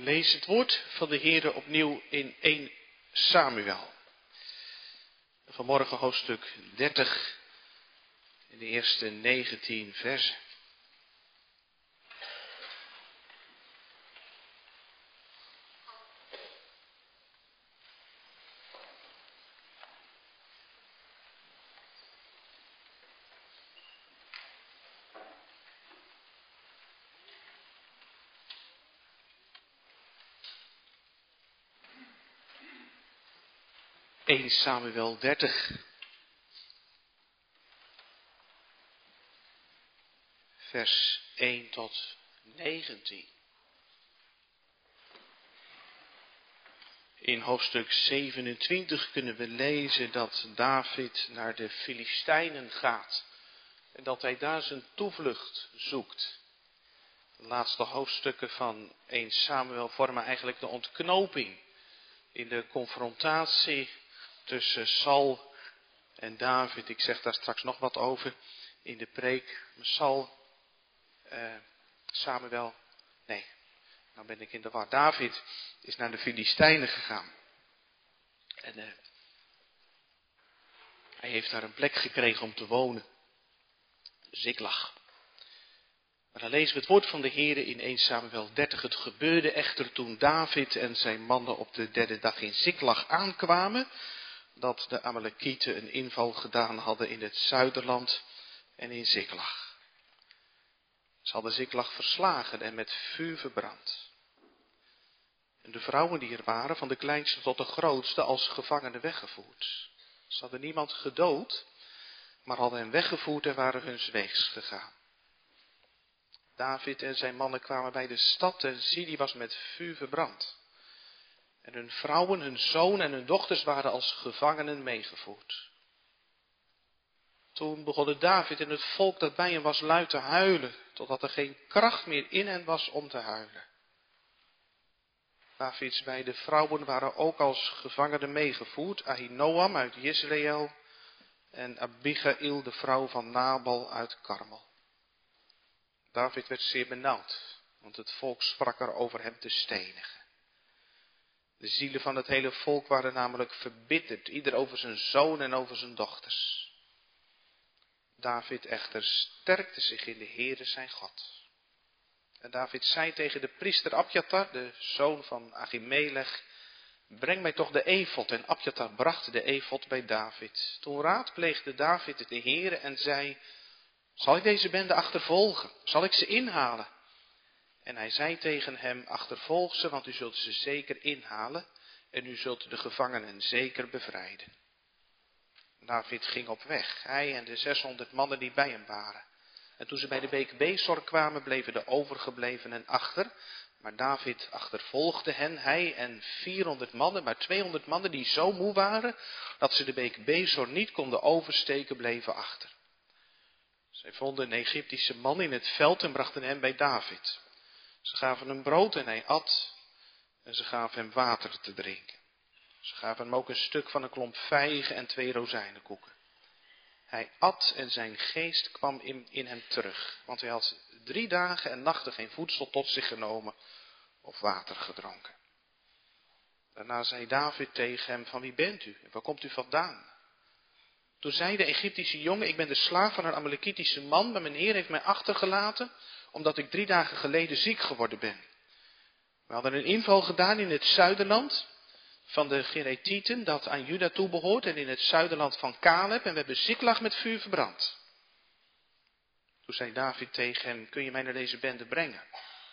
Lees het woord van de Heere opnieuw in 1 Samuel. Vanmorgen hoofdstuk 30 in de eerste 19 versen. 1 Samuel 30. Vers 1 tot 19. In hoofdstuk 27 kunnen we lezen dat David naar de Filistijnen gaat en dat hij daar zijn toevlucht zoekt. De laatste hoofdstukken van 1 Samuel vormen eigenlijk de ontknoping in de confrontatie tussen Sal en David. Ik zeg daar straks nog wat over in de preek. Sal, uh, Samuel, nee, nou ben ik in de war. David is naar de Filistijnen gegaan. En uh, hij heeft daar een plek gekregen om te wonen. Ziklag. Maar dan lezen we het woord van de Heer in 1 Samuel 30. Het gebeurde echter toen David en zijn mannen op de derde dag in Ziklag aankwamen dat de Amalekieten een inval gedaan hadden in het zuiderland en in Ziklag. Ze hadden Ziklag verslagen en met vuur verbrand. En de vrouwen die er waren, van de kleinste tot de grootste, als gevangenen weggevoerd. Ze hadden niemand gedood, maar hadden hen weggevoerd en waren huns weegs gegaan. David en zijn mannen kwamen bij de stad en zie, die was met vuur verbrand. En hun vrouwen, hun zoon en hun dochters waren als gevangenen meegevoerd. Toen begonnen David en het volk dat bij hem was luid te huilen, totdat er geen kracht meer in hen was om te huilen. Davids beide vrouwen waren ook als gevangenen meegevoerd, Ahinoam uit Israël en Abigail, de vrouw van Nabal uit Karmel. David werd zeer benauwd, want het volk sprak er over hem te stenigen. De zielen van het hele volk waren namelijk verbitterd, ieder over zijn zoon en over zijn dochters. David echter sterkte zich in de Heere zijn God. En David zei tegen de priester Abjatar, de zoon van Achimelech, breng mij toch de efot. En Abjatar bracht de efot bij David. Toen raadpleegde David de Heere en zei, zal ik deze bende achtervolgen? Zal ik ze inhalen? En hij zei tegen hem, achtervolg ze, want u zult ze zeker inhalen en u zult de gevangenen zeker bevrijden. David ging op weg, hij en de 600 mannen die bij hem waren. En toen ze bij de beek Bezor kwamen, bleven de overgeblevenen achter. Maar David achtervolgde hen, hij en 400 mannen, maar 200 mannen die zo moe waren dat ze de beek Bezor niet konden oversteken, bleven achter. Zij vonden een Egyptische man in het veld en brachten hem bij David. Ze gaven hem brood en hij at. En ze gaven hem water te drinken. Ze gaven hem ook een stuk van een klomp vijgen en twee rozijnenkoeken. Hij at en zijn geest kwam in, in hem terug, want hij had drie dagen en nachten geen voedsel tot zich genomen of water gedronken. Daarna zei David tegen hem, van wie bent u waar komt u vandaan? Toen zei de Egyptische jongen, ik ben de slaaf van een Amalekitische man, maar mijn heer heeft mij achtergelaten omdat ik drie dagen geleden ziek geworden ben. We hadden een inval gedaan in het zuiderland van de Geretieten, dat aan Juda toebehoort, en in het zuiderland van Caleb, en we hebben Ziklag met vuur verbrand. Toen zei David tegen hem, kun je mij naar deze bende brengen?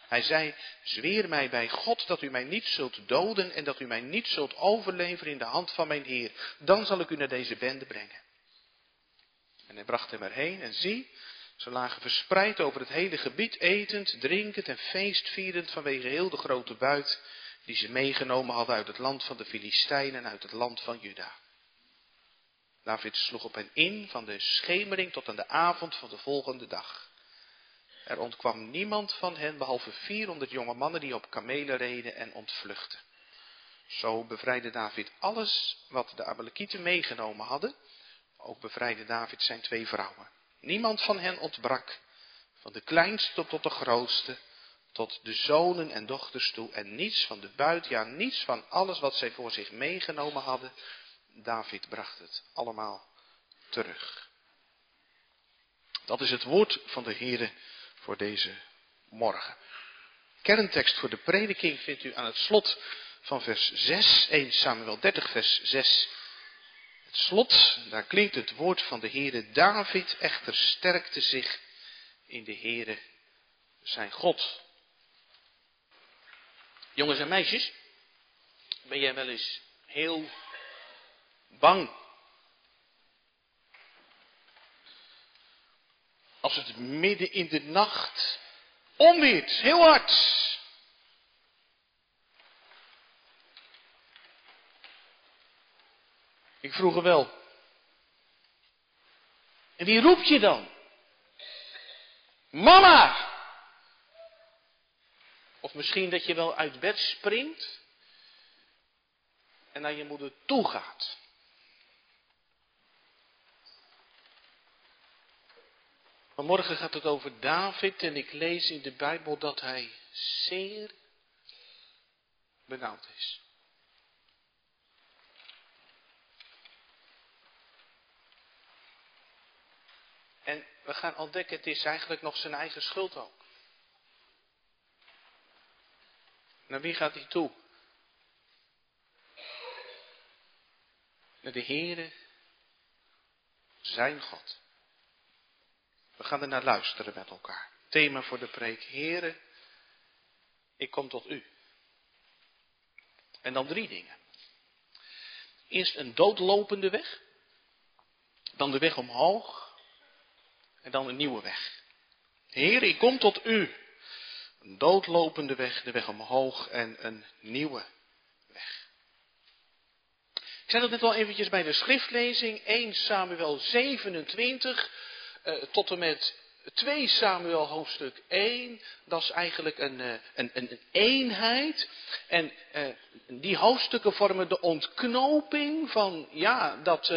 Hij zei, zweer mij bij God dat u mij niet zult doden en dat u mij niet zult overleveren in de hand van mijn Heer. Dan zal ik u naar deze bende brengen. En hij bracht hem erheen en zie, ze lagen verspreid over het hele gebied, etend, drinkend en feestvierend vanwege heel de grote buit die ze meegenomen hadden uit het land van de Filistijnen en uit het land van Juda. David sloeg op hen in van de schemering tot aan de avond van de volgende dag. Er ontkwam niemand van hen behalve 400 jonge mannen die op kamelen reden en ontvluchtten. Zo bevrijdde David alles wat de Amalekieten meegenomen hadden. Ook bevrijdde David zijn twee vrouwen. Niemand van hen ontbrak, van de kleinste tot de grootste, tot de zonen en dochters toe en niets van de buit, ja niets van alles wat zij voor zich meegenomen hadden. David bracht het allemaal terug. Dat is het woord van de Heere voor deze morgen. Kerntekst voor de prediking vindt u aan het slot van vers 6, 1 Samuel 30 vers 6. Het slot, daar klinkt het woord van de Heere. David echter sterkte zich in de Heere zijn God. Jongens en meisjes, ben jij wel eens heel bang? Als het midden in de nacht onweert, heel hard. Ik vroeg er wel. En wie roep je dan? Mama! Of misschien dat je wel uit bed springt en naar je moeder toe gaat. Vanmorgen gaat het over David en ik lees in de Bijbel dat hij zeer benauwd is. En we gaan ontdekken, het is eigenlijk nog zijn eigen schuld ook. Naar wie gaat hij toe? Naar de Heere, zijn God. We gaan er naar luisteren met elkaar. Thema voor de preek, Heere, ik kom tot u. En dan drie dingen. Eerst een doodlopende weg. Dan de weg omhoog. En dan een nieuwe weg. Heer, ik kom tot u. Een doodlopende weg, de weg omhoog en een nieuwe weg. Ik zei dat net al eventjes bij de schriftlezing, 1 Samuel 27 uh, tot en met 2 Samuel hoofdstuk 1. Dat is eigenlijk een, uh, een, een, eenheid. En uh, die hoofdstukken vormen de ontknoping van ja, dat,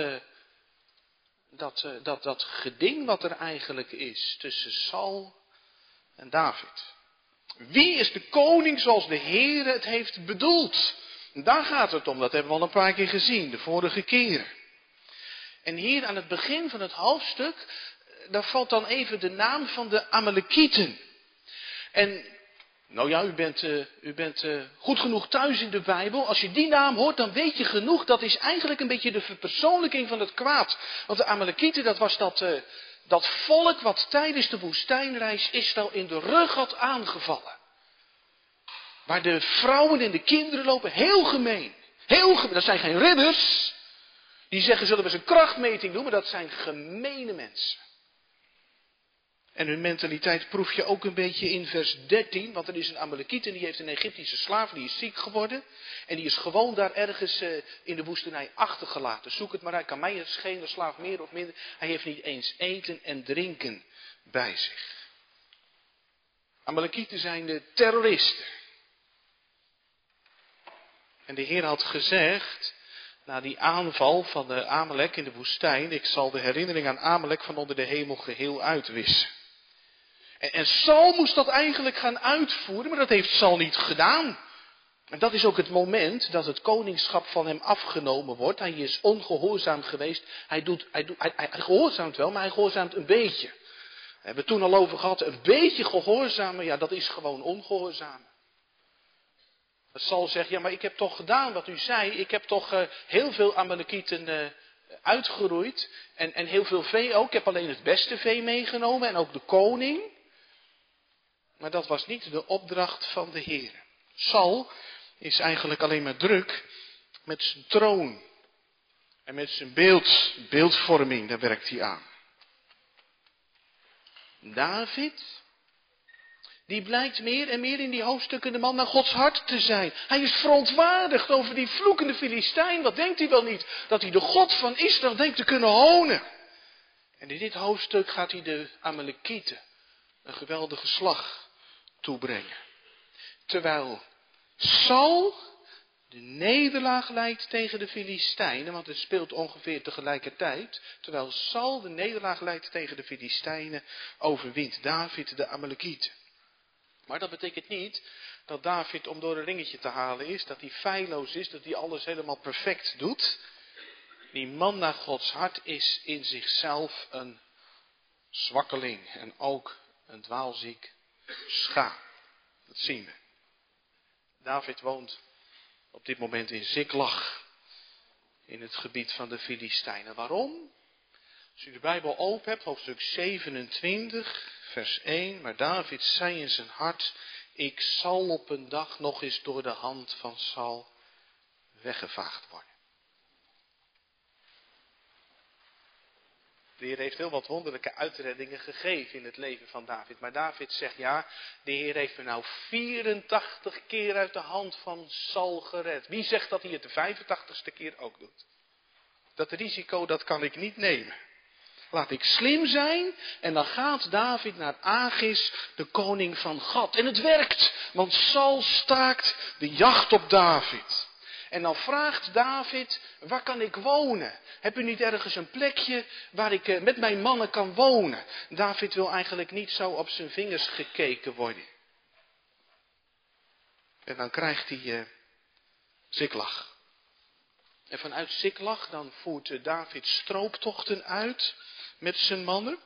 dat, dat, dat geding wat er eigenlijk is tussen Saul en David. Wie is de koning zoals de Heer het heeft bedoeld? Daar gaat het om, dat hebben we al een paar keer gezien, de vorige keer. En hier aan het begin van het hoofdstuk, eh, daar valt dan even de naam van de Amalekieten. En, nou ja, u bent, uh, u bent uh, goed genoeg thuis in de Bijbel. Als je die naam hoort, dan weet je genoeg, dat is eigenlijk een beetje de verpersoonlijking van het kwaad. Want de Amalekieten, dat was dat, uh, dat volk wat tijdens de woestijnreis Israël in de rug had aangevallen. Waar de vrouwen en de kinderen lopen, heel gemeen. Heel gemeen. Dat zijn geen ridders. Die zeggen, zullen we eens een krachtmeting doen, maar dat zijn gemene mensen. En hun mentaliteit proef je ook een beetje in vers 13, want er is een Amalekiet en die heeft een Egyptische slaaf, die is ziek geworden. En die is gewoon daar ergens uh, in de woestenij achtergelaten. Zoek het maar uit, kan mij het schelen, slaaf meer of minder. Hij heeft niet eens eten en drinken bij zich. Amalekieten zijn de terroristen. En de Heer had gezegd, na die aanval van de Amalek in de woestijn, ik zal de herinnering aan Amalek van onder de hemel geheel uitwissen. En, en Saul moest dat eigenlijk gaan uitvoeren, maar dat heeft Saul niet gedaan. En dat is ook het moment dat het koningschap van hem afgenomen wordt. Hij is ongehoorzaam geweest. Hij, doet, hij, doet, hij, hij gehoorzaamt wel, maar hij gehoorzaamt een beetje. We hebben het toen al over gehad. Een beetje gehoorzamen, ja, dat is gewoon ongehoorzaam. Saul zegt, ja, maar ik heb toch gedaan wat u zei. Ik heb toch uh, heel veel Amalekieten uh, uitgeroeid. En, en heel veel vee ook. Ik heb alleen het beste vee meegenomen en ook de koning. Maar dat was niet de opdracht van de Heer. Saul is eigenlijk alleen maar druk met zijn troon. En met zijn beeld, beeldvorming, daar werkt hij aan. David, die blijkt meer en meer in die hoofdstukken de man naar Gods hart te zijn. Hij is verontwaardigd over die vloekende Filistijn. Wat denkt hij wel niet? Dat hij de God van Israël denkt te kunnen honen. En in dit hoofdstuk gaat hij de Amalekieten een geweldige slag toebrengen. Terwijl Saul de nederlaag leidt tegen de Filistijnen, want het speelt ongeveer tegelijkertijd. Terwijl Saul de nederlaag leidt tegen de Filistijnen, overwint David de Amalekieten. Maar dat betekent niet dat David om door een ringetje te halen is, dat hij feilloos is, dat hij alles helemaal perfect doet. Die man naar Gods hart is in zichzelf een zwakkeling en ook een dwaalziek schaap. Dat zien we. David woont op dit moment in Ziklag, in het gebied van de Filistijnen. Waarom? Als u de Bijbel open hebt, hoofdstuk 27, vers 1. Maar David zei in zijn hart, ik zal op een dag nog eens door de hand van Saul weggevaagd worden. De Heer heeft heel wat wonderlijke uitreddingen gegeven in het leven van David. Maar David zegt ja, de Heer heeft me nou 84 keer uit de hand van Saul gered. Wie zegt dat hij het de 85ste keer ook doet? Dat risico, dat kan ik niet nemen. Laat ik slim zijn en dan gaat David naar Agis, de koning van Gad. En het werkt, want Saul staakt de jacht op David. En dan vraagt David, waar kan ik wonen? Heb u niet ergens een plekje waar ik eh, met mijn mannen kan wonen? David wil eigenlijk niet zo op zijn vingers gekeken worden. En dan krijgt hij Ziklag. En vanuit Ziklag dan voert eh, David strooptochten uit met zijn mannen.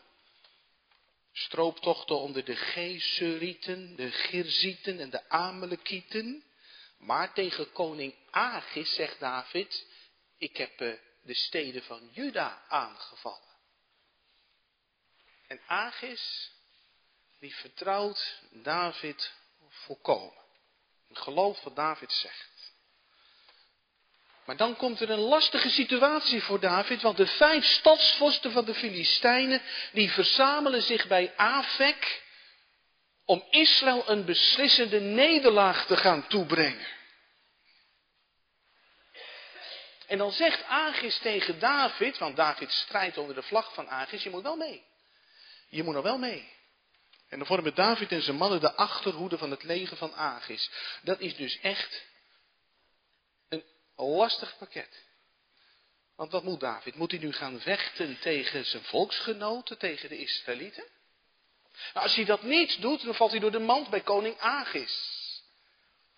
Strooptochten onder de Gesurieten, de Girzieten en de Amalekieten. Maar tegen koning Agis zegt David, ik heb eh, de steden van Juda aangevallen. En Agis, die vertrouwt David volkomen. En gelooft wat David zegt. Maar dan komt er een lastige situatie voor David, want de vijf stadsvorsten van de Filistijnen, die verzamelen zich bij Afek om Israël een beslissende nederlaag te gaan toebrengen. En dan zegt Agis tegen David, want David strijdt onder de vlag van Agis, je moet wel mee. Je moet nog wel mee. En dan vormen David en zijn mannen de achterhoede van het leger van Agis. Dat is dus echt een lastig pakket. Want wat moet David? Moet hij nu gaan vechten tegen zijn volksgenoten, tegen de Israëlieten? Nou, als hij dat niet doet, dan valt hij door de mand bij koning Agis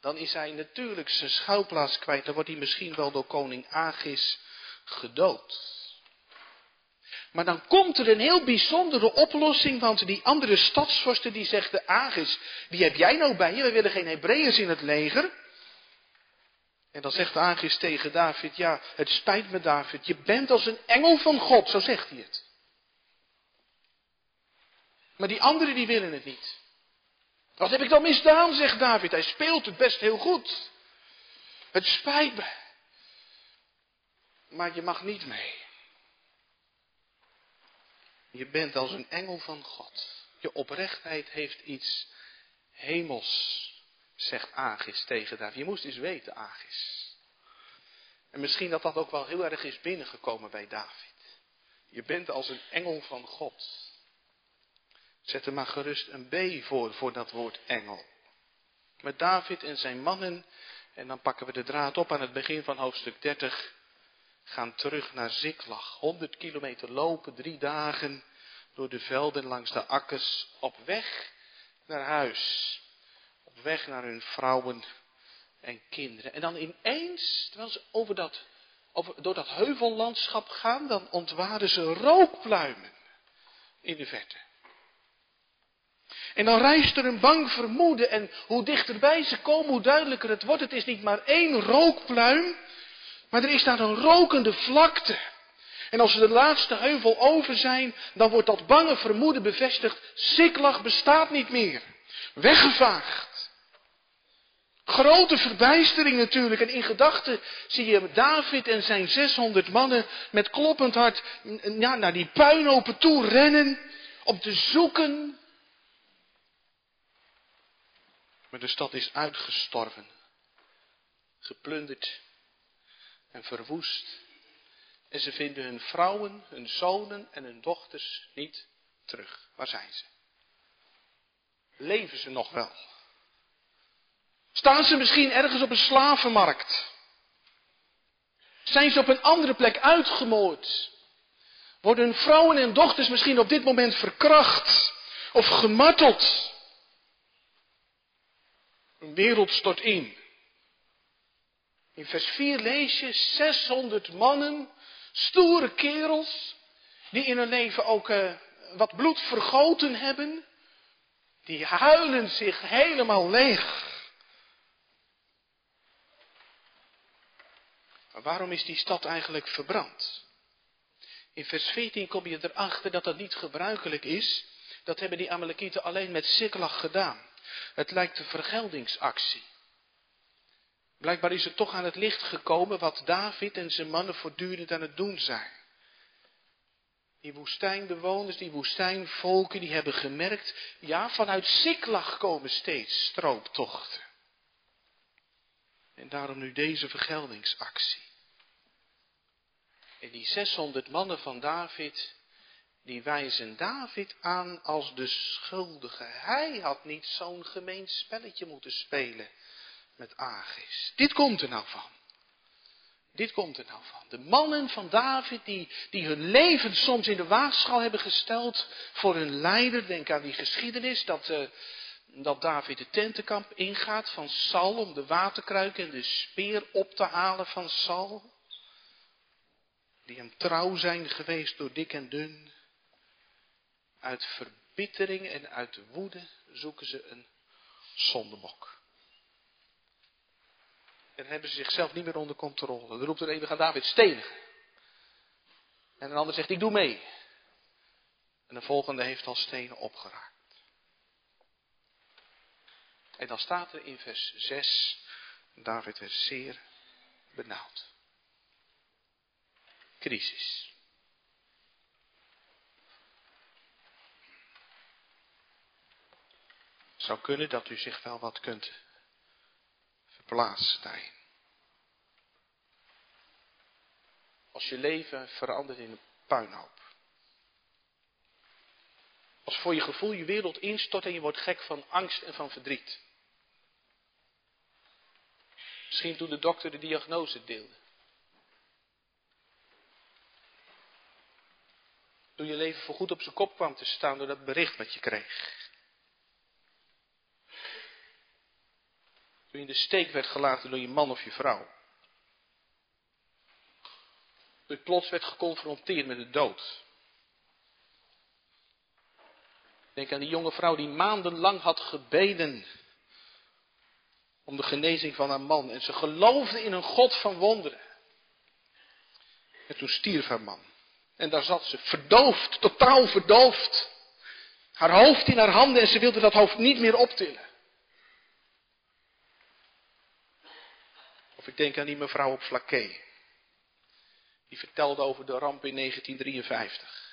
dan is hij natuurlijk zijn schuilplaats kwijt. Dan wordt hij misschien wel door koning Agis gedood. Maar dan komt er een heel bijzondere oplossing, want die andere stadsvorsten die zegt de Agis, wie heb jij nou bij je? We willen geen Hebreeërs in het leger. En dan zegt Agis tegen David, ja, het spijt me David, je bent als een engel van God, zo zegt hij het. Maar die anderen die willen het niet. Wat heb ik dan misdaan, zegt David. Hij speelt het best heel goed. Het spijt me. Maar je mag niet mee. Je bent als een engel van God. Je oprechtheid heeft iets hemels, zegt Agis tegen David. Je moest eens weten, Agis. En misschien dat dat ook wel heel erg is binnengekomen bij David. Je bent als een engel van God. Zet er maar gerust een B voor, voor dat woord engel. Met David en zijn mannen, en dan pakken we de draad op aan het begin van hoofdstuk 30, gaan terug naar Ziklag. 100 kilometer lopen, drie dagen door de velden langs de akkers, op weg naar huis. Op weg naar hun vrouwen en kinderen. En dan ineens, terwijl ze over dat, over, door dat heuvellandschap gaan, dan ontwaren ze rookpluimen in de verte. En dan rijst er een bang vermoeden en hoe dichterbij ze komen, hoe duidelijker het wordt. Het is niet maar één rookpluim, maar er is daar een rokende vlakte. En als we de laatste heuvel over zijn, dan wordt dat bange vermoeden bevestigd. Siklag bestaat niet meer. Weggevaagd. Grote verbijstering natuurlijk. En in gedachten zie je David en zijn 600 mannen met kloppend hart naar die puinopen toe rennen. Om te zoeken Maar de stad is uitgestorven, geplunderd en verwoest. En ze vinden hun vrouwen, hun zonen en hun dochters niet terug. Waar zijn ze? Leven ze nog wel? Staan ze misschien ergens op een slavenmarkt? Zijn ze op een andere plek uitgemoord? Worden hun vrouwen en dochters misschien op dit moment verkracht of gemarteld? Wereld stort in. In vers 4 lees je 600 mannen, stoere kerels, die in hun leven ook uh, wat bloed vergoten hebben, die huilen zich helemaal leeg. Maar waarom is die stad eigenlijk verbrand? In vers 14 kom je erachter dat dat niet gebruikelijk is. Dat hebben die Amalekieten alleen met Siklag gedaan. Het lijkt een vergeldingsactie. Blijkbaar is het toch aan het licht gekomen wat David en zijn mannen voortdurend aan het doen zijn. Die woestijnbewoners, die woestijnvolken, die hebben gemerkt, ja, vanuit Siklag komen steeds strooptochten. En daarom nu deze vergeldingsactie. En die 600 mannen van David, die wijzen David aan als de schuldige. Hij had niet zo'n gemeen spelletje moeten spelen met Agis. Dit komt er nou van. Dit komt er nou van. De mannen van David die, die hun leven soms in de waagschaal hebben gesteld voor hun leider. Denk aan die geschiedenis dat, uh, dat David de tentenkamp ingaat van Saul om de waterkruik en de speer op te halen van Saul. Die hem trouw zijn geweest door dik en dun. Uit verbittering en uit woede zoeken ze een zondebok. En hebben ze zichzelf niet meer onder controle. Dan roept er een, we gaan David stenigen. En een ander zegt, ik doe mee. En de volgende heeft al stenen opgeraakt. En dan staat er in vers 6, David werd zeer benauwd. Crisis. Zou kunnen dat u zich wel wat kunt verplaatsen daarin. Als je leven verandert in een puinhoop. Als voor je gevoel je wereld instort en je wordt gek van angst en van verdriet. Misschien toen de dokter de diagnose deelde. Toen je leven voorgoed op zijn kop kwam te staan door dat bericht wat je kreeg. Je in de steek werd gelaten door je man of je vrouw. Je plots werd geconfronteerd met de dood. Denk aan die jonge vrouw die maandenlang had gebeden om de genezing van haar man. En ze geloofde in een God van wonderen. En toen stierf haar man. En daar zat ze, verdoofd, totaal verdoofd. Haar hoofd in haar handen en ze wilde dat hoofd niet meer optillen. Ik denk aan die mevrouw op Flaké. Die vertelde over de ramp in 1953.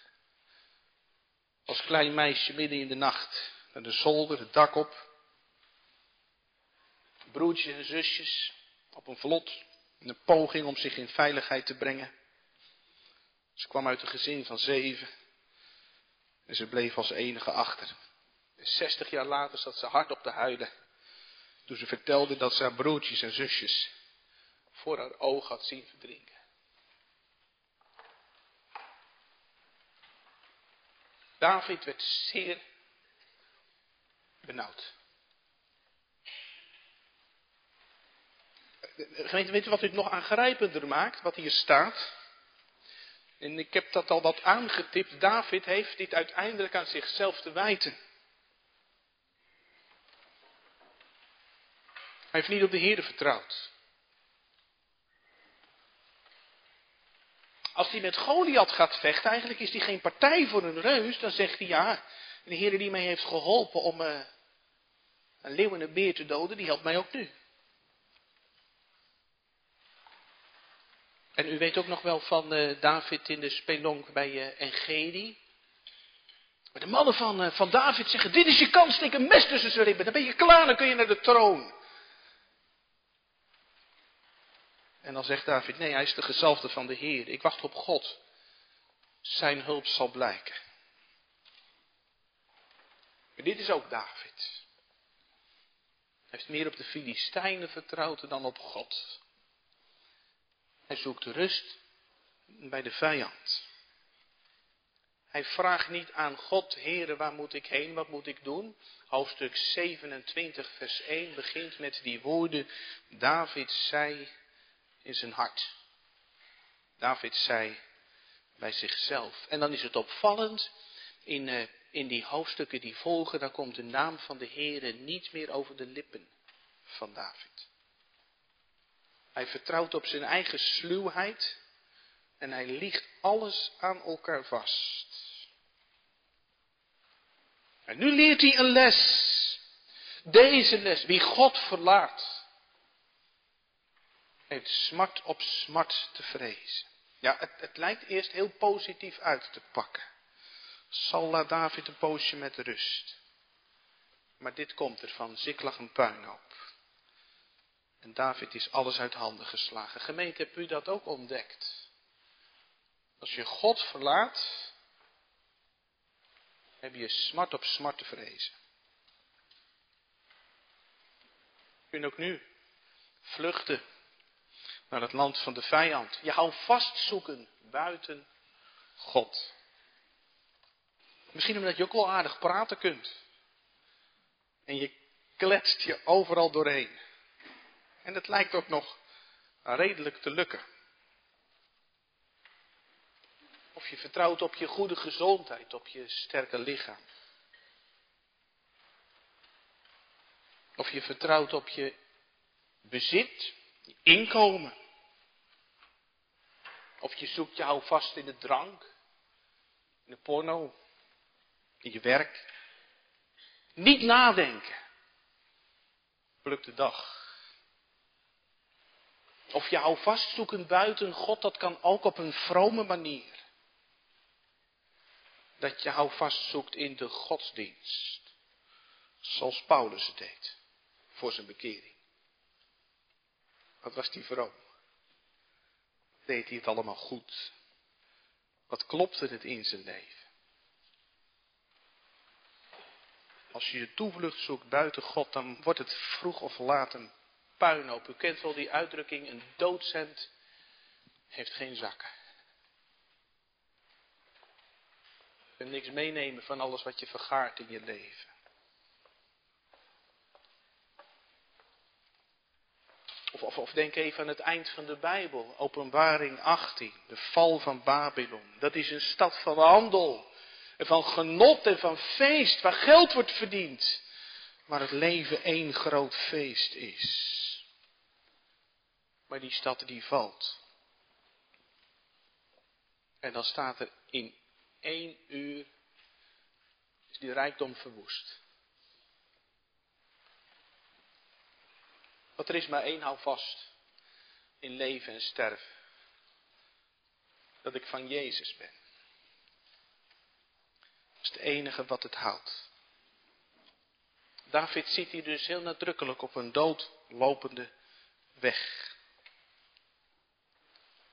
Als klein meisje midden in de nacht. Naar de zolder, het dak op. Broertjes en zusjes op een vlot. In een poging om zich in veiligheid te brengen. Ze kwam uit een gezin van zeven. En ze bleef als enige achter. En 60 jaar later zat ze hard op te huilen. Toen ze vertelde dat ze haar broertjes en zusjes voor haar oog had zien verdrinken. David werd zeer benauwd. Gemeente, weet u wat u het nog aangrijpender maakt, wat hier staat? En ik heb dat al wat aangetipt. David heeft dit uiteindelijk aan zichzelf te wijten. Hij heeft niet op de Heer vertrouwd. Als hij met Goliath gaat vechten, eigenlijk is hij geen partij voor een reus, dan zegt hij ja, de Heer die mij heeft geholpen om uh, een leeuw en een beer te doden, die helpt mij ook nu. En u weet ook nog wel van uh, David in de spelonk bij uh, Engedi. Maar de mannen van, van David zeggen, dit is je kans, steek een mes tussen zijn ribben. Dan ben je klaar, dan kun je naar de troon. En dan zegt David, nee, hij is de gezalfde van de Heer. Ik wacht op God. Zijn hulp zal blijken. Maar dit is ook David. Hij heeft meer op de Filistijnen vertrouwd dan op God. Hij zoekt rust bij de vijand. Hij vraagt niet aan God, Heere, waar moet ik heen, wat moet ik doen? Hoofdstuk 27, vers 1 begint met die woorden, David zei in zijn hart. David zei bij zichzelf. En dan is het opvallend, in, uh, in die hoofdstukken die volgen, dan komt de naam van de Heere niet meer over de lippen van David. Hij vertrouwt op zijn eigen sluwheid en hij liegt alles aan elkaar vast. En nu leert hij een les. Deze les, wie God verlaat, heeft smart op smart te vrezen. Ja, het, het lijkt eerst heel positief uit te pakken. Zal laat David een poosje met rust. Maar dit komt er van, Ziklag een puinhoop. En David is alles uit handen geslagen. Gemeente, hebt u dat ook ontdekt? Als je God verlaat, heb je smart op smart te vrezen. Je kunt ook nu vluchten naar het land van de vijand. Je hou vast zoeken buiten God. Misschien omdat je ook wel aardig praten kunt. En je kletst je overal doorheen. En het lijkt ook nog redelijk te lukken. Of je vertrouwt op je goede gezondheid, op je sterke lichaam. Of je vertrouwt op je bezit, je inkomen. Of je zoekt jou vast in de drank, in de porno, in je werk. Niet nadenken. Pluk de dag. Of je hou vastzoeken buiten God, dat kan ook op een vrome manier. Dat je hou vastzoekt in de godsdienst. Zoals Paulus het deed. Voor zijn bekering. Wat was die vroom? Deed hij het allemaal goed? Wat klopte het in zijn leven? Als je je toevlucht zoekt buiten God, dan wordt het vroeg of laat een puinhoop. U kent wel die uitdrukking, een doodcent heeft geen zakken. Je kunt niks meenemen van alles wat je vergaart in je leven. Of, of, denk even aan het eind van de Bijbel, openbaring 18, de val van Babylon. Dat is een stad van handel en van genot en van feest, waar geld wordt verdiend. Waar het leven één groot feest is. Maar die stad die valt. En dan staat er in één uur is die rijkdom verwoest. Want er is maar één houvast in leven en sterven. Dat ik van Jezus ben. Dat is het enige wat het houdt. David ziet hier dus heel nadrukkelijk op een doodlopende weg.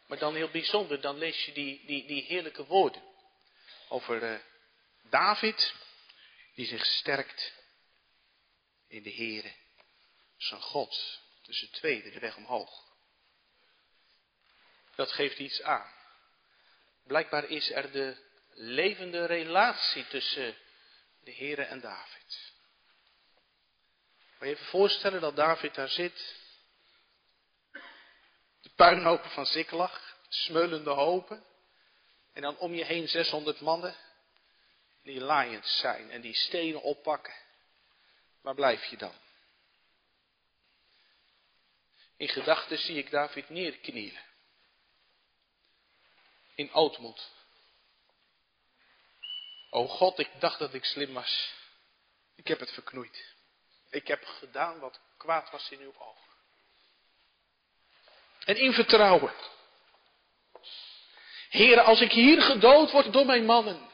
Maar dan heel bijzonder, dan lees je die, die, die heerlijke woorden over uh, David, die zich sterkt in de Here, zijn God. Dus het tweede, de weg omhoog. Dat geeft iets aan. Blijkbaar is er de levende relatie tussen de Here en David. Moet je even voorstellen dat David daar zit de puinhopen van Ziklag, smeulende hopen. En dan om je heen 600 mannen die lions zijn en die stenen oppakken. Waar blijf je dan? In gedachten zie ik David neerknielen. In ootmoed. O God, ik dacht dat ik slim was. Ik heb het verknoeid. Ik heb gedaan wat kwaad was in uw ogen en in vertrouwen. Heer, als ik hier gedood word door mijn mannen,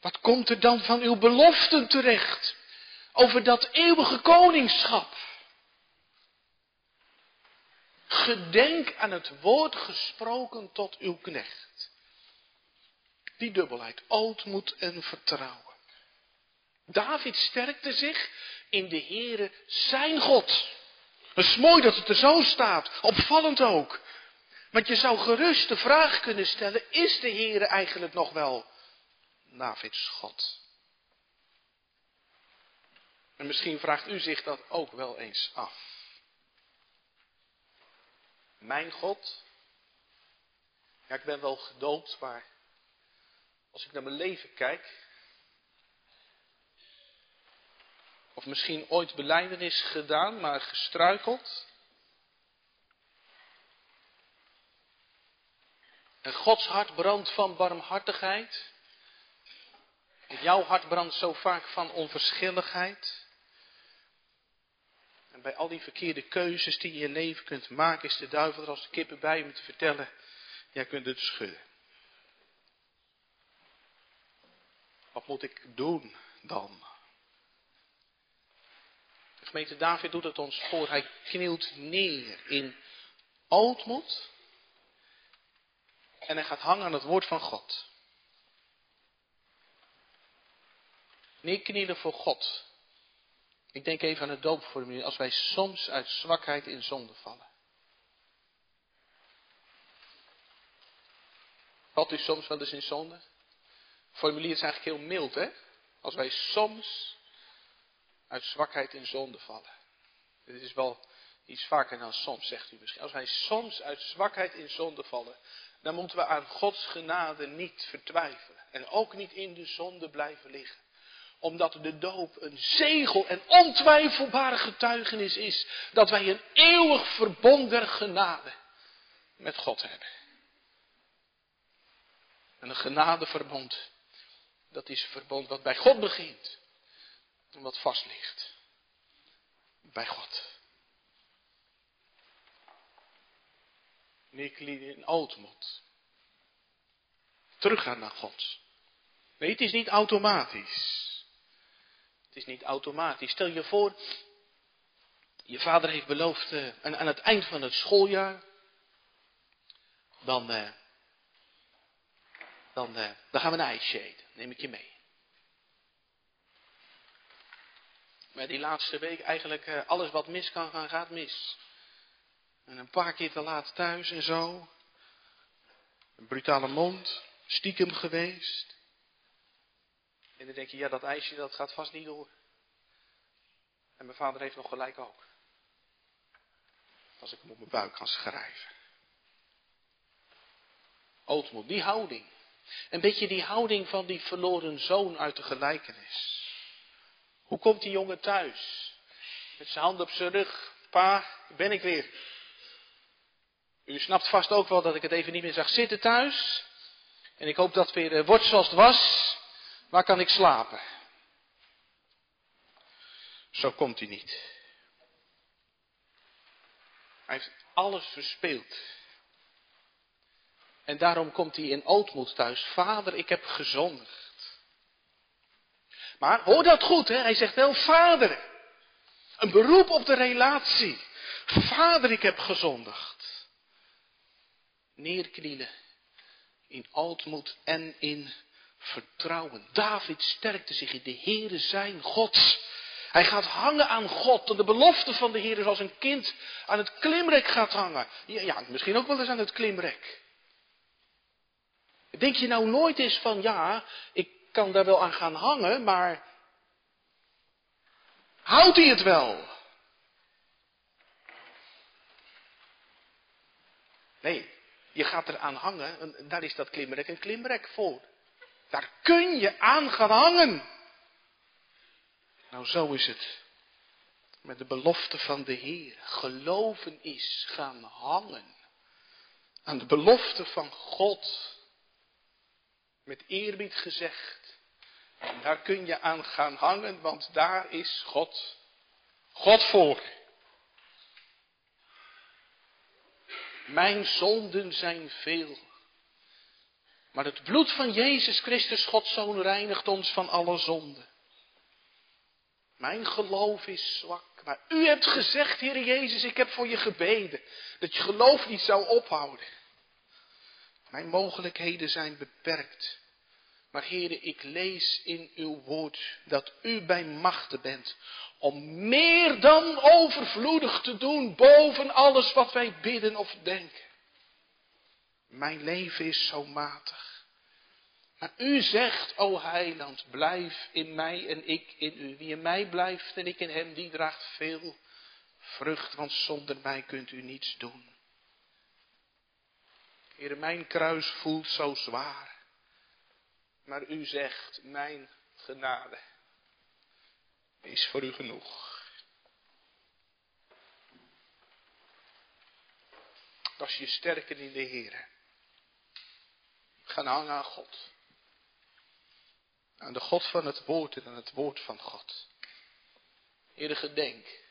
wat komt er dan van uw beloften terecht over dat eeuwige koningschap? Gedenk aan het woord gesproken tot uw knecht. Die dubbelheid, ootmoed en vertrouwen. David sterkte zich in de Heere zijn God. Het is mooi dat het er zo staat. Opvallend ook. Want je zou gerust de vraag kunnen stellen, is de Heer eigenlijk nog wel Davids God. En misschien vraagt u zich dat ook wel eens af. Mijn God? Ja, ik ben wel gedoopt, maar als ik naar mijn leven kijk, of misschien ooit beleidenis gedaan, maar gestruikeld. En Gods hart brandt van barmhartigheid. En jouw hart brandt zo vaak van onverschilligheid. Bij al die verkeerde keuzes die je in je leven kunt maken, is de duivel er als de kippen bij om te vertellen, jij kunt het schudden. Wat moet ik doen dan? De gemeente David doet het ons voor. Hij knielt neer in ootmoed. En hij gaat hangen aan het woord van God. Neerknielen voor God. Ik denk even aan het doopformulier. Als wij soms uit zwakheid in zonde vallen. Valt u soms wel eens in zonde? formulier is eigenlijk heel mild, hè? Als wij soms uit zwakheid in zonde vallen. Dit is wel iets vaker dan soms, zegt u misschien. Als wij soms uit zwakheid in zonde vallen, dan moeten we aan Gods genade niet vertwijfelen. En ook niet in de zonde blijven liggen. Omdat de doop een zegel en ontwijfelbare getuigenis is dat wij een eeuwig verbond der genade met God hebben. En een genadeverbond dat is een verbond wat bij God begint. En wat vast ligt. Bij God. Nikli in ootmoed. Teruggaan naar God. Nee, het is niet automatisch. Het is niet automatisch. Stel je voor, je vader heeft beloofd uh, aan, het eind van het schooljaar, dan, uh, dan, uh, dan gaan we een ijsje eten neem ik je mee. Maar die laatste week eigenlijk alles wat mis kan gaan, gaat mis. En een paar keer te laat thuis en zo. Een brutale mond, stiekem geweest. En dan denk je, ja dat ijsje dat gaat vast niet door. En mijn vader heeft nog gelijk ook. Als ik hem op mijn buik ga schrijven. Ootmoed, die houding. Een beetje die houding van die verloren zoon uit de gelijkenis. Hoe komt die jongen thuis? Met zijn hand op zijn rug. Pa, ben ik weer. U snapt vast ook wel dat ik het even niet meer zag zitten thuis. En ik hoop dat het weer uh, wordt zoals het was. Waar kan ik slapen? Zo komt hij niet. Hij heeft alles verspeeld. En daarom komt hij in ootmoed thuis. Vader, ik heb gezondigd. Maar hoor dat goed, hè? hij zegt wel vader. Een beroep op de relatie. Vader, ik heb gezondigd. Neerknielen. In ootmoed en in vertrouwen. David sterkte zich in de Heere zijn God. Hij gaat hangen aan God. De belofte van de Heer is als een kind aan het klimrek gaat hangen. Ja, misschien ook wel eens aan het klimrek. Denk je nou nooit eens van, ja, ik kan daar wel aan gaan hangen, maar houdt hij het wel? Nee, je gaat er aan hangen, en daar is dat klimrek een klimrek voor. Daar kun je aan gaan hangen. Nou, zo is het met de belofte van de Heer. Geloven is gaan hangen aan de belofte van God met eerbied gezegd. Daar kun je aan gaan hangen, want daar is God. God voor. Mijn zonden zijn veel. Maar het bloed van Jezus Christus, Gods Zoon, reinigt ons van alle zonden. Mijn geloof is zwak. Maar u hebt gezegd, Heer Jezus, ik heb voor je gebeden. Dat je geloof niet zou ophouden. Mijn mogelijkheden zijn beperkt. Maar heren, ik lees in uw woord dat u bij machten bent om meer dan overvloedig te doen boven alles wat wij bidden of denken. Mijn leven is zo matig. Maar u zegt, o heiland, blijf in mij en ik in u. Wie in mij blijft en ik in hem, die draagt veel vrucht, want zonder mij kunt u niets doen. Heer, mijn kruis voelt zo zwaar. Maar u zegt, mijn genade is voor u genoeg. Als je sterken in de Heer. Gaan hangen aan God. Aan de God van het woord en aan het woord van God. Heer, gedenk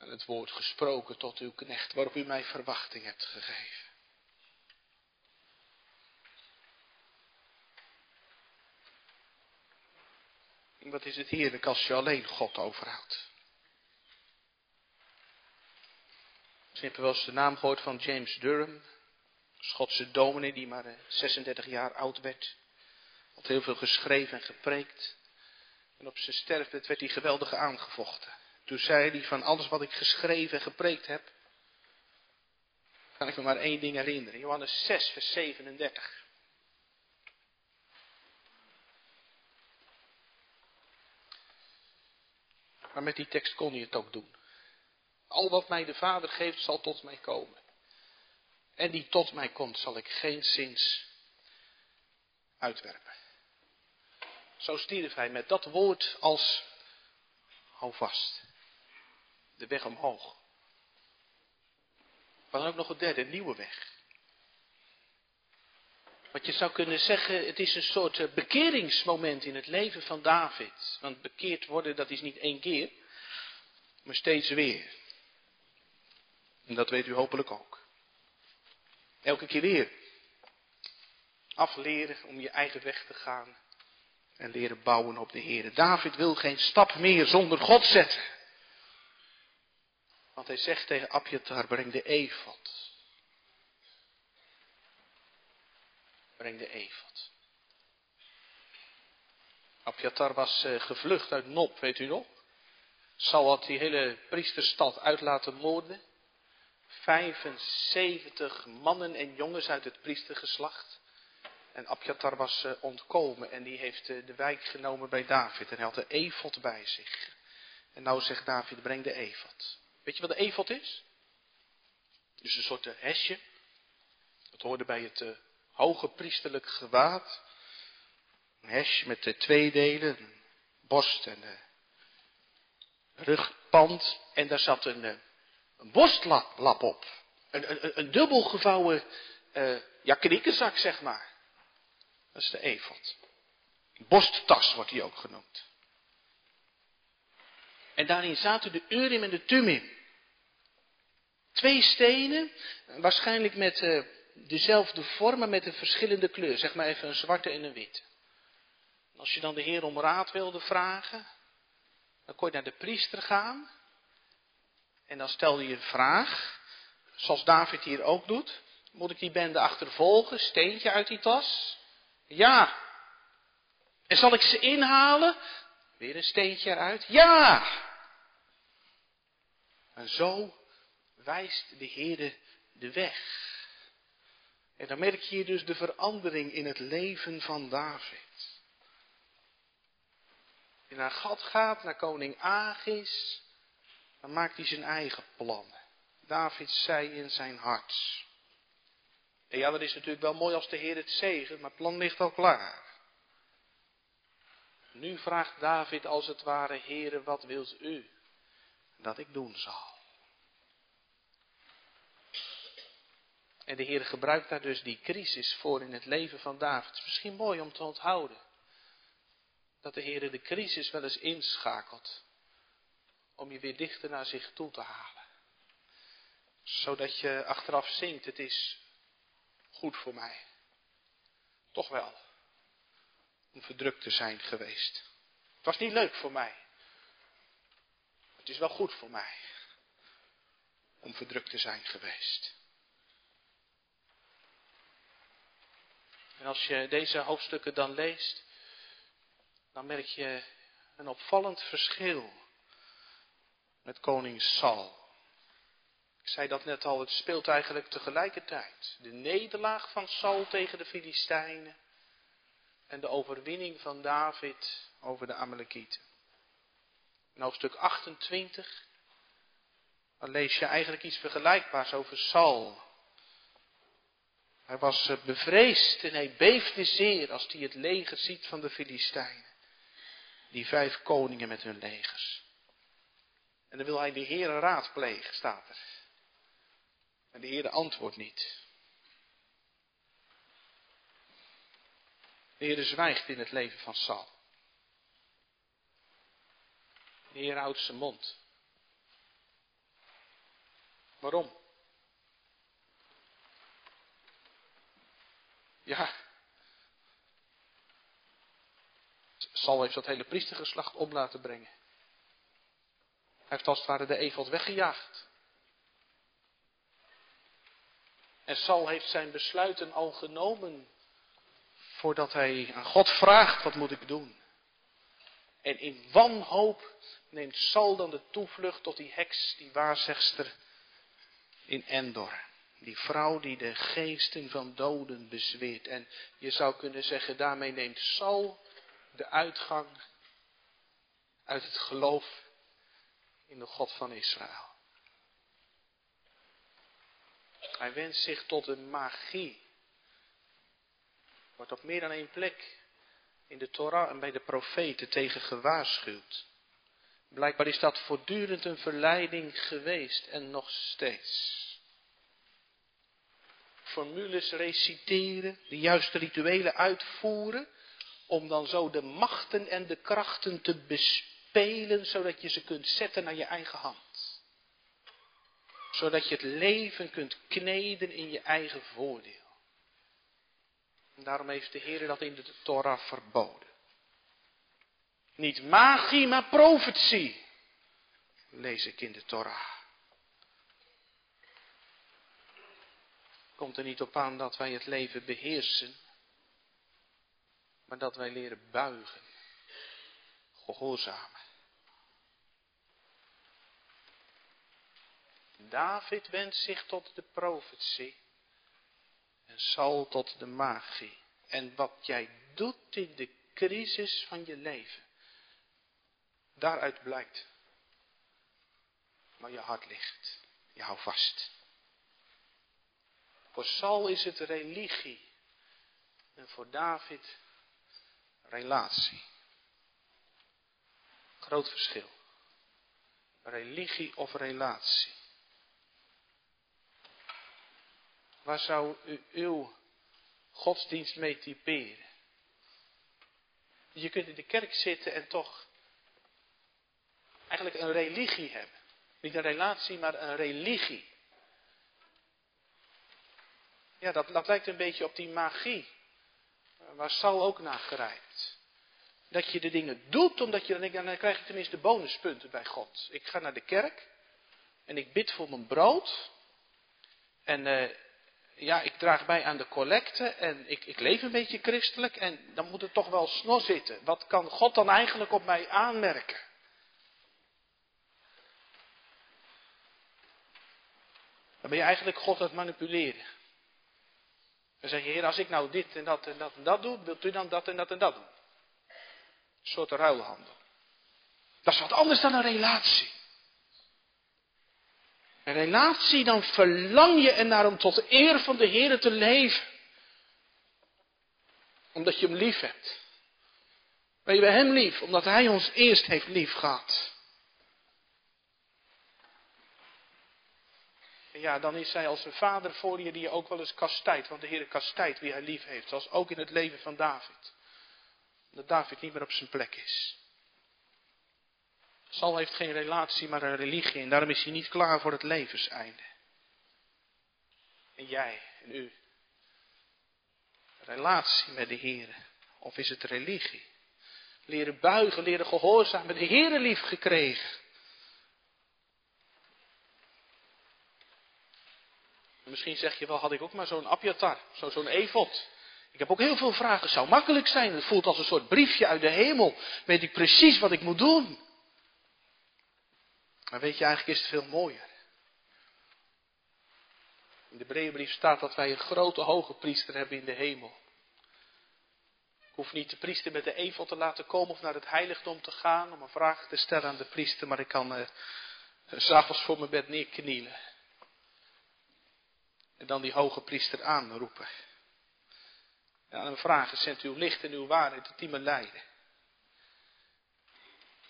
aan het woord gesproken tot uw knecht, waarop u mij verwachting hebt gegeven. Wat is het heerlijk als je alleen God overhoudt. Misschien heb wel eens de naam gehoord van James Durham. Schotse dominee die maar 36 eh, jaar oud werd. Had heel veel geschreven en gepreekt. En op zijn sterfbed werd hij geweldig aangevochten. Toen zei hij van alles wat ik geschreven en gepreekt heb. Kan ik me maar één ding herinneren. Johannes 6 vers 37. Maar met die tekst kon hij het ook doen. Al wat mij de Vader geeft, zal tot mij komen. En die tot mij komt, zal ik geen zins uitwerpen. Zo stierf hij met dat woord als hou vast. De weg omhoog. Maar dan ook nog een derde, nieuwe weg. Wat je zou kunnen zeggen, het is een soort eh, bekeringsmoment in het leven van David. Want bekeerd worden, dat is niet één keer, maar steeds weer. En dat weet u hopelijk ook. Elke keer weer. Afleren om je eigen weg te gaan. En leren bouwen op de Heer. David wil geen stap meer zonder God zetten. Want hij zegt tegen Abjatar, breng de efot. breng de efot. Abjatar was uh, gevlucht uit Nop, weet u nog? Saul had die hele priesterstad uit laten moorden. 75 mannen en jongens uit het priestergeslacht. En Abjatar was uh, ontkomen en die heeft uh, de wijk genomen bij David. En hij had de efot bij zich. En nou zegt David, breng de efot. Weet je wat de efot is? Dus een soort hesje. Dat hoorde bij het hoge priesterlijk gewaad. Een hesje met de twee delen, borst en rugpand. En daar zat een, eh, een borstlap op. Een, een, een dubbel kniekenzak, zeg maar. Dat is de efot. Borsttas wordt die ook genoemd. En daarin zaten de Urim en de Tumim. Twee stenen, waarschijnlijk met uh, dezelfde vormen met een verschillende kleur. Zeg maar even een zwarte en een wit. Als je dan de Heer om raad wilde vragen, dan kon je naar de priester gaan. En dan stelde je een vraag, zoals David hier ook doet. Moet ik die bende achtervolgen? Steentje uit die tas? Ja. En zal ik ze inhalen? Weer een steentje eruit? Ja. En zo wijst de Heer de weg. En dan merk je dus de verandering in het leven van David. Hij naar God gaat, naar koning Agis, dan maakt hij zijn eigen plannen. David zei in zijn hart. En ja, dat is natuurlijk wel mooi als de Heer het zegen, maar het plan ligt al klaar. Nu vraagt David als het ware, Heere, wat wilt u dat ik doen zal? En de Heer gebruikt daar dus die crisis voor in het leven van David. Het is misschien mooi om te onthouden. Dat de Heer de crisis wel eens inschakelt. Om je weer dichter naar zich toe te halen. Zodat je achteraf zingt, het is goed voor mij. Toch wel. Om verdrukt te zijn geweest. Het was niet leuk voor mij. Het is wel goed voor mij. Om verdrukt te zijn geweest. En als je deze hoofdstukken dan leest, dan merk je een opvallend verschil met koning Saul. Ik zei dat net al, het speelt eigenlijk tegelijkertijd. De nederlaag van Saul tegen de Filistijnen en de overwinning van David over de Amalekieten. In hoofdstuk 28 dan lees je eigenlijk iets vergelijkbaars over Saul. Hij was eh, bevreesd en hij beefde zeer als hij het leger ziet van de Filistijnen. Die vijf koningen met hun legers. En dan wil hij de Heere raadplegen, staat er. En de Heere antwoordt niet. De Heere zwijgt in het leven van Saul. De Heer houdt zijn mond. Waarom? Ja. Sal heeft dat hele priestergeslacht om laten brengen. Hij heeft als het ware de eveld weggejaagd. En Sal heeft zijn besluiten al genomen voordat hij aan God vraagt, wat moet ik doen? En in wanhoop neemt Sal dan de toevlucht tot die heks, die waarzegster in Endor. Die vrouw die de geesten van doden bezweert. En je zou kunnen zeggen, daarmee neemt Sal de uitgang uit het geloof in de God van Israël. Hij wenst zich tot een magie. Wordt op meer dan één plek in de Torah en bij de profeten tegen gewaarschuwd. Blijkbaar is dat voortdurend een verleiding geweest en nog steeds. Formules reciteren, de juiste rituelen uitvoeren, om dan zo de machten en de krachten te bespelen, zodat je ze kunt zetten naar je eigen hand. Zodat je het leven kunt kneden in je eigen voordeel. En daarom heeft de Heer dat in de Torah verboden. Niet magie, maar profetie. Lees ik in de Torah. Komt er niet op aan dat wij het leven beheersen, maar dat wij leren buigen, gehoorzamen. David wendt zich tot de profetie en Saul tot de magie. En wat jij doet in de crisis van je leven, Daaruit blijkt waar je hart ligt. Je houdt vast. Voor Saul is het religie. En voor David relatie. Groot verschil. Religie of relatie. Waar zou u uw godsdienst mee typeren? Je kunt in de kerk zitten en toch eigenlijk een religie hebben. Niet een relatie, maar een religie. Ja, dat, dat lijkt een beetje op die magie. Waar Sal ook naar grijpt. Dat je de dingen doet, omdat je dan denkt, dan krijg je tenminste bonuspunten bij God. Ik ga naar de kerk. En ik bid voor mijn brood. En uh, ja, ik draag bij aan de collecte. En ik, ik leef een beetje christelijk. En dan moet het toch wel snor zitten. Wat kan God dan eigenlijk op mij aanmerken? Dan ben je eigenlijk God aan het manipuleren. Dan zeg je, Heer, als ik nou dit en dat en dat en dat doe, wilt u dan dat en dat en dat doen? Soort ruilhandel. Dat is wat anders dan een relatie. Een relatie, dan verlang je ernaar om tot eer van de Heer te leven. Omdat je hem lief hebt. Ben je bij hem lief, omdat hij ons eerst heeft lief gehad. ja, dan is zij als een vader voor je die je ook wel eens kastijdt. Want de Heer kastijdt wie hij lief heeft. Zoals ook in het leven van David. Dat David niet meer op zijn plek is. Sal heeft geen relatie, maar een religie. En daarom is hij niet klaar voor het levenseinde. En jij en u. Relatie met de Heer. Of is het religie? Leren buigen, leren gehoorzamen. De Heer lief gekregen. Misschien zeg je wel, had ik ook maar zo'n Abjatar, zo, zo'n Evot. Ik heb ook heel veel vragen. Het zou makkelijk zijn. Het voelt als een soort briefje uit de hemel. Weet ik precies wat ik moet doen. Maar weet je, eigenlijk is het veel mooier. In de Hebreeënbrief staat dat wij een grote hoge priester hebben in de hemel. Ik hoef niet de priester met de evel te laten komen of naar het heiligdom te gaan om een vraag te stellen aan de priester, maar ik kan uh, s'avonds voor mijn bed neerknielen. En dan die hoge priester aanroepen. En dan vragen, zendt uw licht en uw waarheid dat die me leiden.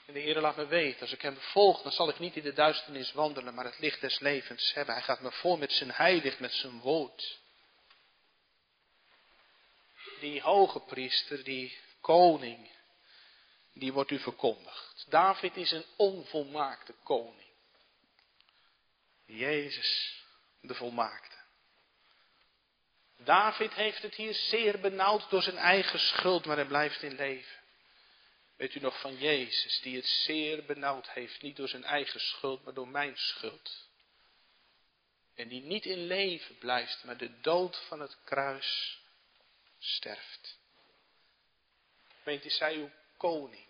En de Heer laat me weten, als ik hem volg, dan zal ik niet in de duisternis wandelen, maar het licht des levens hebben. Hij gaat me voor met zijn heilig, met zijn woord. Die hoge priester, die koning, die wordt u verkondigd. David is een onvolmaakte koning. Jezus, de volmaakte. David heeft het hier zeer benauwd door zijn eigen schuld, maar hij blijft in leven. Weet u nog van Jezus, die het zeer benauwd heeft, niet door zijn eigen schuld, maar door mijn schuld. En die niet in leven blijft, maar de dood van het kruis sterft. Weet is zij uw koning,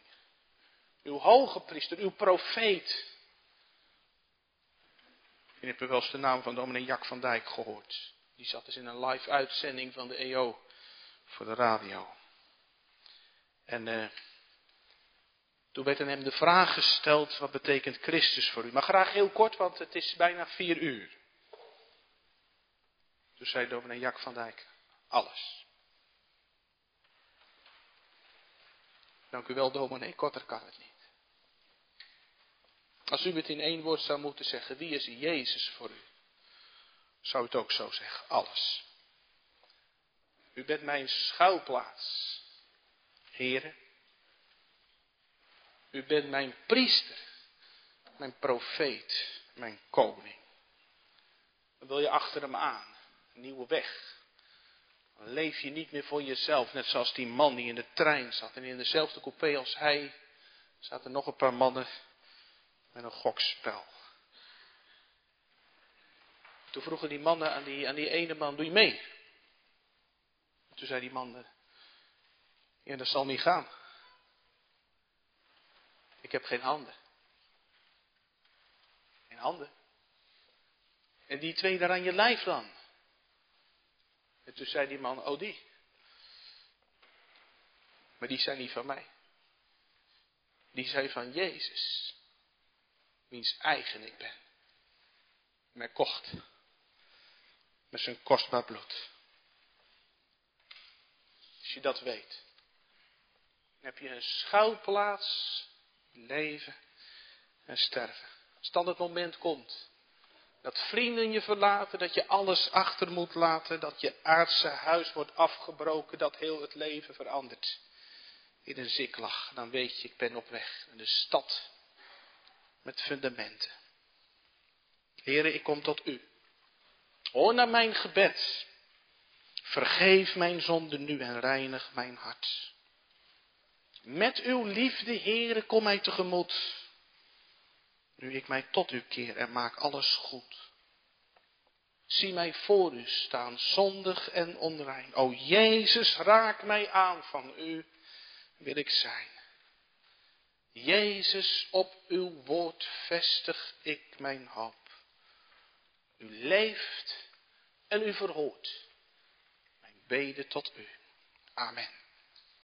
uw hoge priester, uw profeet. Je hebt wel eens de naam van dominee Jack van Dijk gehoord. Die zat dus in een live uitzending van de EO voor de radio. En uh, toen werd aan hem de vraag gesteld, wat betekent Christus voor u? Maar graag heel kort, want het is bijna vier uur. Toen zei dominee Jack van Dijk, alles. Dank u wel, dominee, korter kan het niet. Als u het in één woord zou moeten zeggen, wie is Jezus voor u? Zou het ook zo zeggen, alles. U bent mijn schuilplaats, heren. U bent mijn priester, mijn profeet, mijn koning. Dan wil je achter hem aan, een nieuwe weg. Dan leef je niet meer voor jezelf, net zoals die man die in de trein zat en in dezelfde coupé als hij zaten nog een paar mannen met een gokspel. Toen vroegen die mannen aan die, aan die ene man, doe je mee? toen zei die man, ja dat zal niet gaan. Ik heb geen handen. Geen handen. En die twee daar aan je lijf dan. En toen zei die man, oh die. Maar die zijn niet van mij. Die zijn van Jezus. Wiens eigen ik ben. Mij kocht. Met zijn kostbaar bloed. Als je dat weet. Dan heb je een schuilplaats leven en sterven. Als dan het moment komt dat vrienden je verlaten, dat je alles achter moet laten, dat je aardse huis wordt afgebroken, dat heel het leven verandert in een ziklag, dan weet je, ik ben op weg naar de stad met fundamenten. Heren, ik kom tot u. Hoor naar mijn gebed. Vergeef mijn zonde nu en reinig mijn hart. Met uw liefde, Heere, kom mij tegemoet. Nu ik mij tot u keer en maak alles goed. Zie mij voor u staan, zondig en onrein. O Jezus, raak mij aan, van u wil ik zijn. Jezus, op uw woord vestig ik mijn hoop. U leeft en u verhoort mijn bede tot u. Amen.